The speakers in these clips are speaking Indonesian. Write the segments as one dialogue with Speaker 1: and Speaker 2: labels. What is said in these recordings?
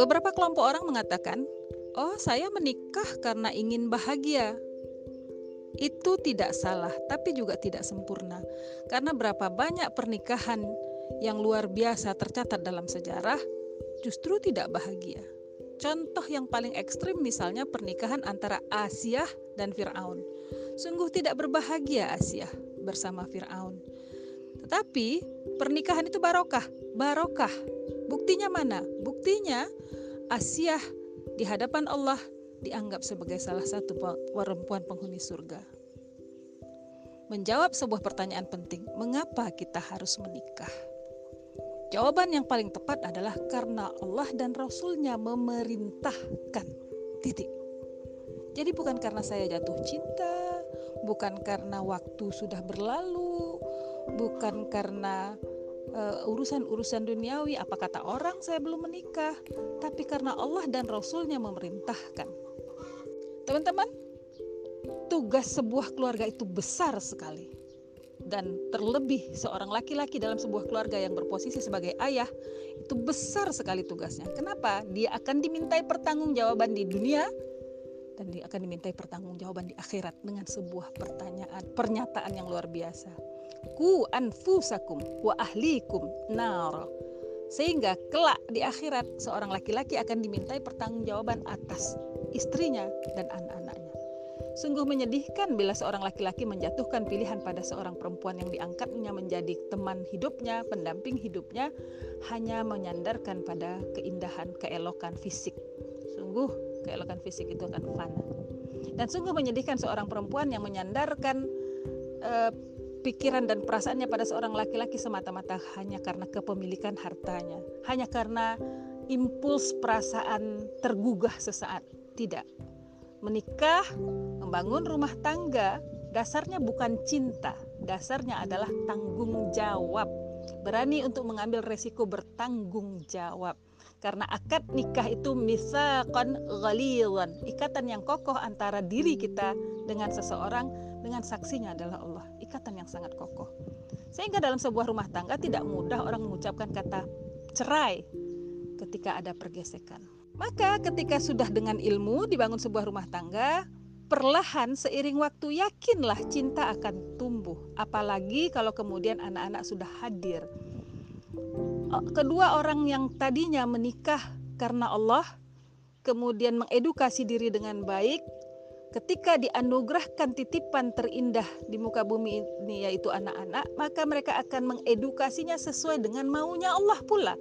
Speaker 1: Beberapa kelompok orang mengatakan, "Oh, saya menikah karena ingin bahagia." Itu tidak salah, tapi juga tidak sempurna. Karena berapa banyak pernikahan yang luar biasa tercatat dalam sejarah justru tidak bahagia. Contoh yang paling ekstrim misalnya pernikahan antara Asia dan Firaun. Sungguh tidak berbahagia Asia bersama Firaun. Tetapi pernikahan itu barokah, barokah. Buktinya mana? Buktinya Asia di hadapan Allah dianggap sebagai salah satu perempuan penghuni surga. Menjawab sebuah pertanyaan penting, mengapa kita harus menikah? Jawaban yang paling tepat adalah karena Allah dan Rasulnya memerintahkan. Titik. Jadi bukan karena saya jatuh cinta, bukan karena waktu sudah berlalu, bukan karena uh, urusan-urusan duniawi, apa kata orang saya belum menikah, tapi karena Allah dan Rasulnya memerintahkan. Teman-teman, tugas sebuah keluarga itu besar sekali. Dan terlebih seorang laki-laki dalam sebuah keluarga yang berposisi sebagai ayah itu besar sekali tugasnya. Kenapa? Dia akan dimintai pertanggungjawaban di dunia dan dia akan dimintai pertanggungjawaban di akhirat dengan sebuah pertanyaan, pernyataan yang luar biasa ku anfusakum wa ahlikum nar sehingga kelak di akhirat seorang laki-laki akan dimintai pertanggungjawaban atas istrinya dan anak-anaknya. Sungguh menyedihkan bila seorang laki-laki menjatuhkan pilihan pada seorang perempuan yang diangkatnya menjadi teman hidupnya, pendamping hidupnya, hanya menyandarkan pada keindahan, keelokan fisik. Sungguh keelokan fisik itu akan fana. Dan sungguh menyedihkan seorang perempuan yang menyandarkan uh, pikiran dan perasaannya pada seorang laki-laki semata-mata hanya karena kepemilikan hartanya, hanya karena impuls perasaan tergugah sesaat. Tidak. Menikah, membangun rumah tangga, dasarnya bukan cinta, dasarnya adalah tanggung jawab. Berani untuk mengambil resiko bertanggung jawab. Karena akad nikah itu misaqan ghalilan, ikatan yang kokoh antara diri kita dengan seseorang dengan saksinya adalah Allah ikatan yang sangat kokoh. Sehingga dalam sebuah rumah tangga tidak mudah orang mengucapkan kata cerai ketika ada pergesekan. Maka ketika sudah dengan ilmu dibangun sebuah rumah tangga, perlahan seiring waktu yakinlah cinta akan tumbuh. Apalagi kalau kemudian anak-anak sudah hadir. Kedua orang yang tadinya menikah karena Allah, kemudian mengedukasi diri dengan baik, ketika dianugerahkan titipan terindah di muka bumi ini yaitu anak-anak, maka mereka akan mengedukasinya sesuai dengan maunya Allah pula,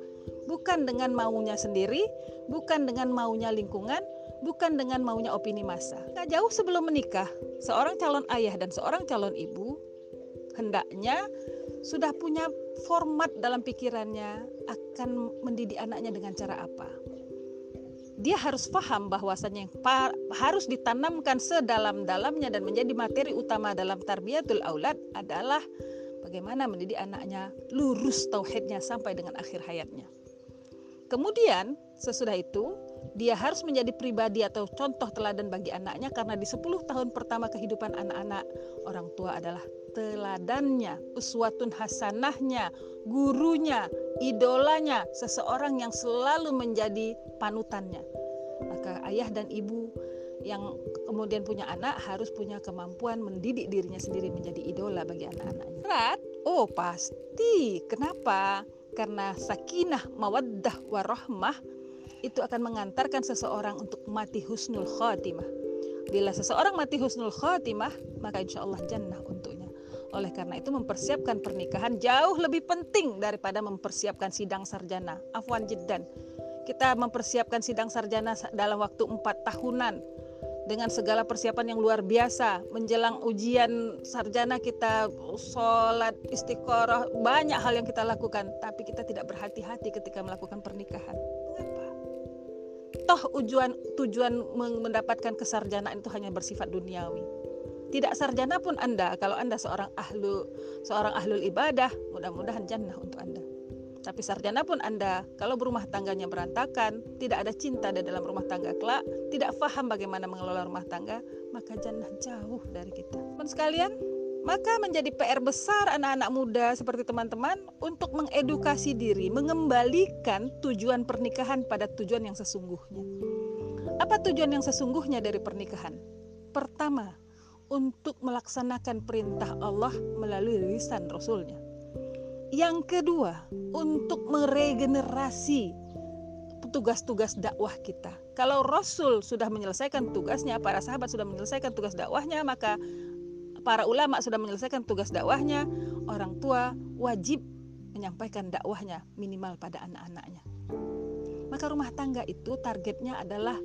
Speaker 1: bukan dengan maunya sendiri, bukan dengan maunya lingkungan, bukan dengan maunya opini massa. Nah, jauh sebelum menikah, seorang calon ayah dan seorang calon ibu hendaknya sudah punya format dalam pikirannya akan mendidik anaknya dengan cara apa dia harus paham bahwasannya yang harus ditanamkan sedalam-dalamnya dan menjadi materi utama dalam tarbiyatul aulad adalah bagaimana mendidik anaknya lurus tauhidnya sampai dengan akhir hayatnya. Kemudian sesudah itu dia harus menjadi pribadi atau contoh teladan bagi anaknya karena di 10 tahun pertama kehidupan anak-anak orang tua adalah teladannya, uswatun hasanahnya, gurunya, idolanya, seseorang yang selalu menjadi panutannya. Maka ayah dan ibu yang kemudian punya anak harus punya kemampuan mendidik dirinya sendiri menjadi idola bagi anak-anaknya. Berat? Oh pasti. Kenapa? Karena sakinah, mawaddah, warahmah itu akan mengantarkan seseorang untuk mati husnul khatimah. Bila seseorang mati husnul khatimah, maka insya Allah jannah untuknya. Oleh karena itu mempersiapkan pernikahan jauh lebih penting daripada mempersiapkan sidang sarjana. Afwan jiddan. Kita mempersiapkan sidang sarjana dalam waktu empat tahunan dengan segala persiapan yang luar biasa. Menjelang ujian sarjana kita sholat, istiqoroh, banyak hal yang kita lakukan. Tapi kita tidak berhati-hati ketika melakukan pernikahan. Toh tujuan, tujuan mendapatkan kesarjanaan itu hanya bersifat duniawi tidak sarjana pun Anda kalau Anda seorang ahlu seorang ahlul ibadah, mudah-mudahan jannah untuk Anda. Tapi sarjana pun Anda, kalau berumah tangganya berantakan, tidak ada cinta di dalam rumah tangga kelak, tidak faham bagaimana mengelola rumah tangga, maka jannah jauh dari kita. Pun sekalian, Maka menjadi PR besar anak-anak muda seperti teman-teman untuk mengedukasi diri, mengembalikan tujuan pernikahan pada tujuan yang sesungguhnya. Apa tujuan yang sesungguhnya dari pernikahan? Pertama, untuk melaksanakan perintah Allah melalui lisan Rasulnya. Yang kedua, untuk meregenerasi tugas-tugas dakwah kita. Kalau Rasul sudah menyelesaikan tugasnya, para sahabat sudah menyelesaikan tugas dakwahnya, maka para ulama sudah menyelesaikan tugas dakwahnya, orang tua wajib menyampaikan dakwahnya minimal pada anak-anaknya. Maka rumah tangga itu targetnya adalah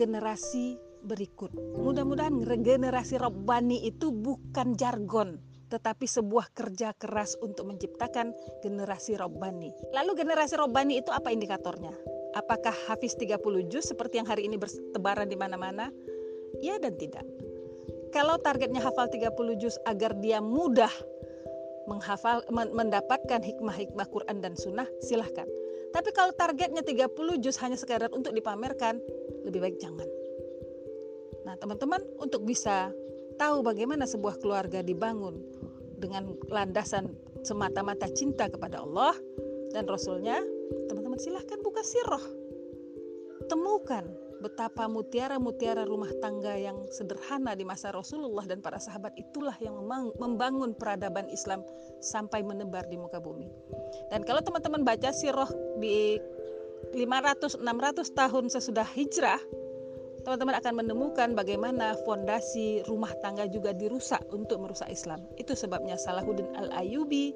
Speaker 1: generasi berikut. Mudah-mudahan regenerasi robbani itu bukan jargon, tetapi sebuah kerja keras untuk menciptakan generasi robbani. Lalu generasi robbani itu apa indikatornya? Apakah Hafiz 30 juz seperti yang hari ini bertebaran di mana-mana? Ya dan tidak. Kalau targetnya hafal 30 juz agar dia mudah menghafal mendapatkan hikmah-hikmah Quran dan Sunnah, silahkan. Tapi kalau targetnya 30 juz hanya sekadar untuk dipamerkan, lebih baik jangan. Nah, teman-teman, untuk bisa tahu bagaimana sebuah keluarga dibangun dengan landasan semata-mata cinta kepada Allah dan Rasulnya, teman-teman silahkan buka sirah. Temukan betapa mutiara-mutiara rumah tangga yang sederhana di masa Rasulullah dan para sahabat itulah yang membangun peradaban Islam sampai menebar di muka bumi. Dan kalau teman-teman baca sirah di 500-600 tahun sesudah hijrah, teman-teman akan menemukan bagaimana fondasi rumah tangga juga dirusak untuk merusak Islam. Itu sebabnya Salahuddin Al-Ayubi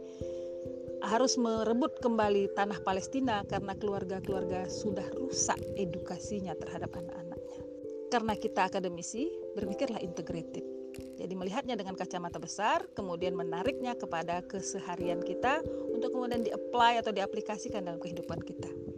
Speaker 1: harus merebut kembali tanah Palestina karena keluarga-keluarga sudah rusak edukasinya terhadap anak-anaknya. Karena kita akademisi, berpikirlah integrated. Jadi melihatnya dengan kacamata besar, kemudian menariknya kepada keseharian kita untuk kemudian di-apply atau diaplikasikan dalam kehidupan kita.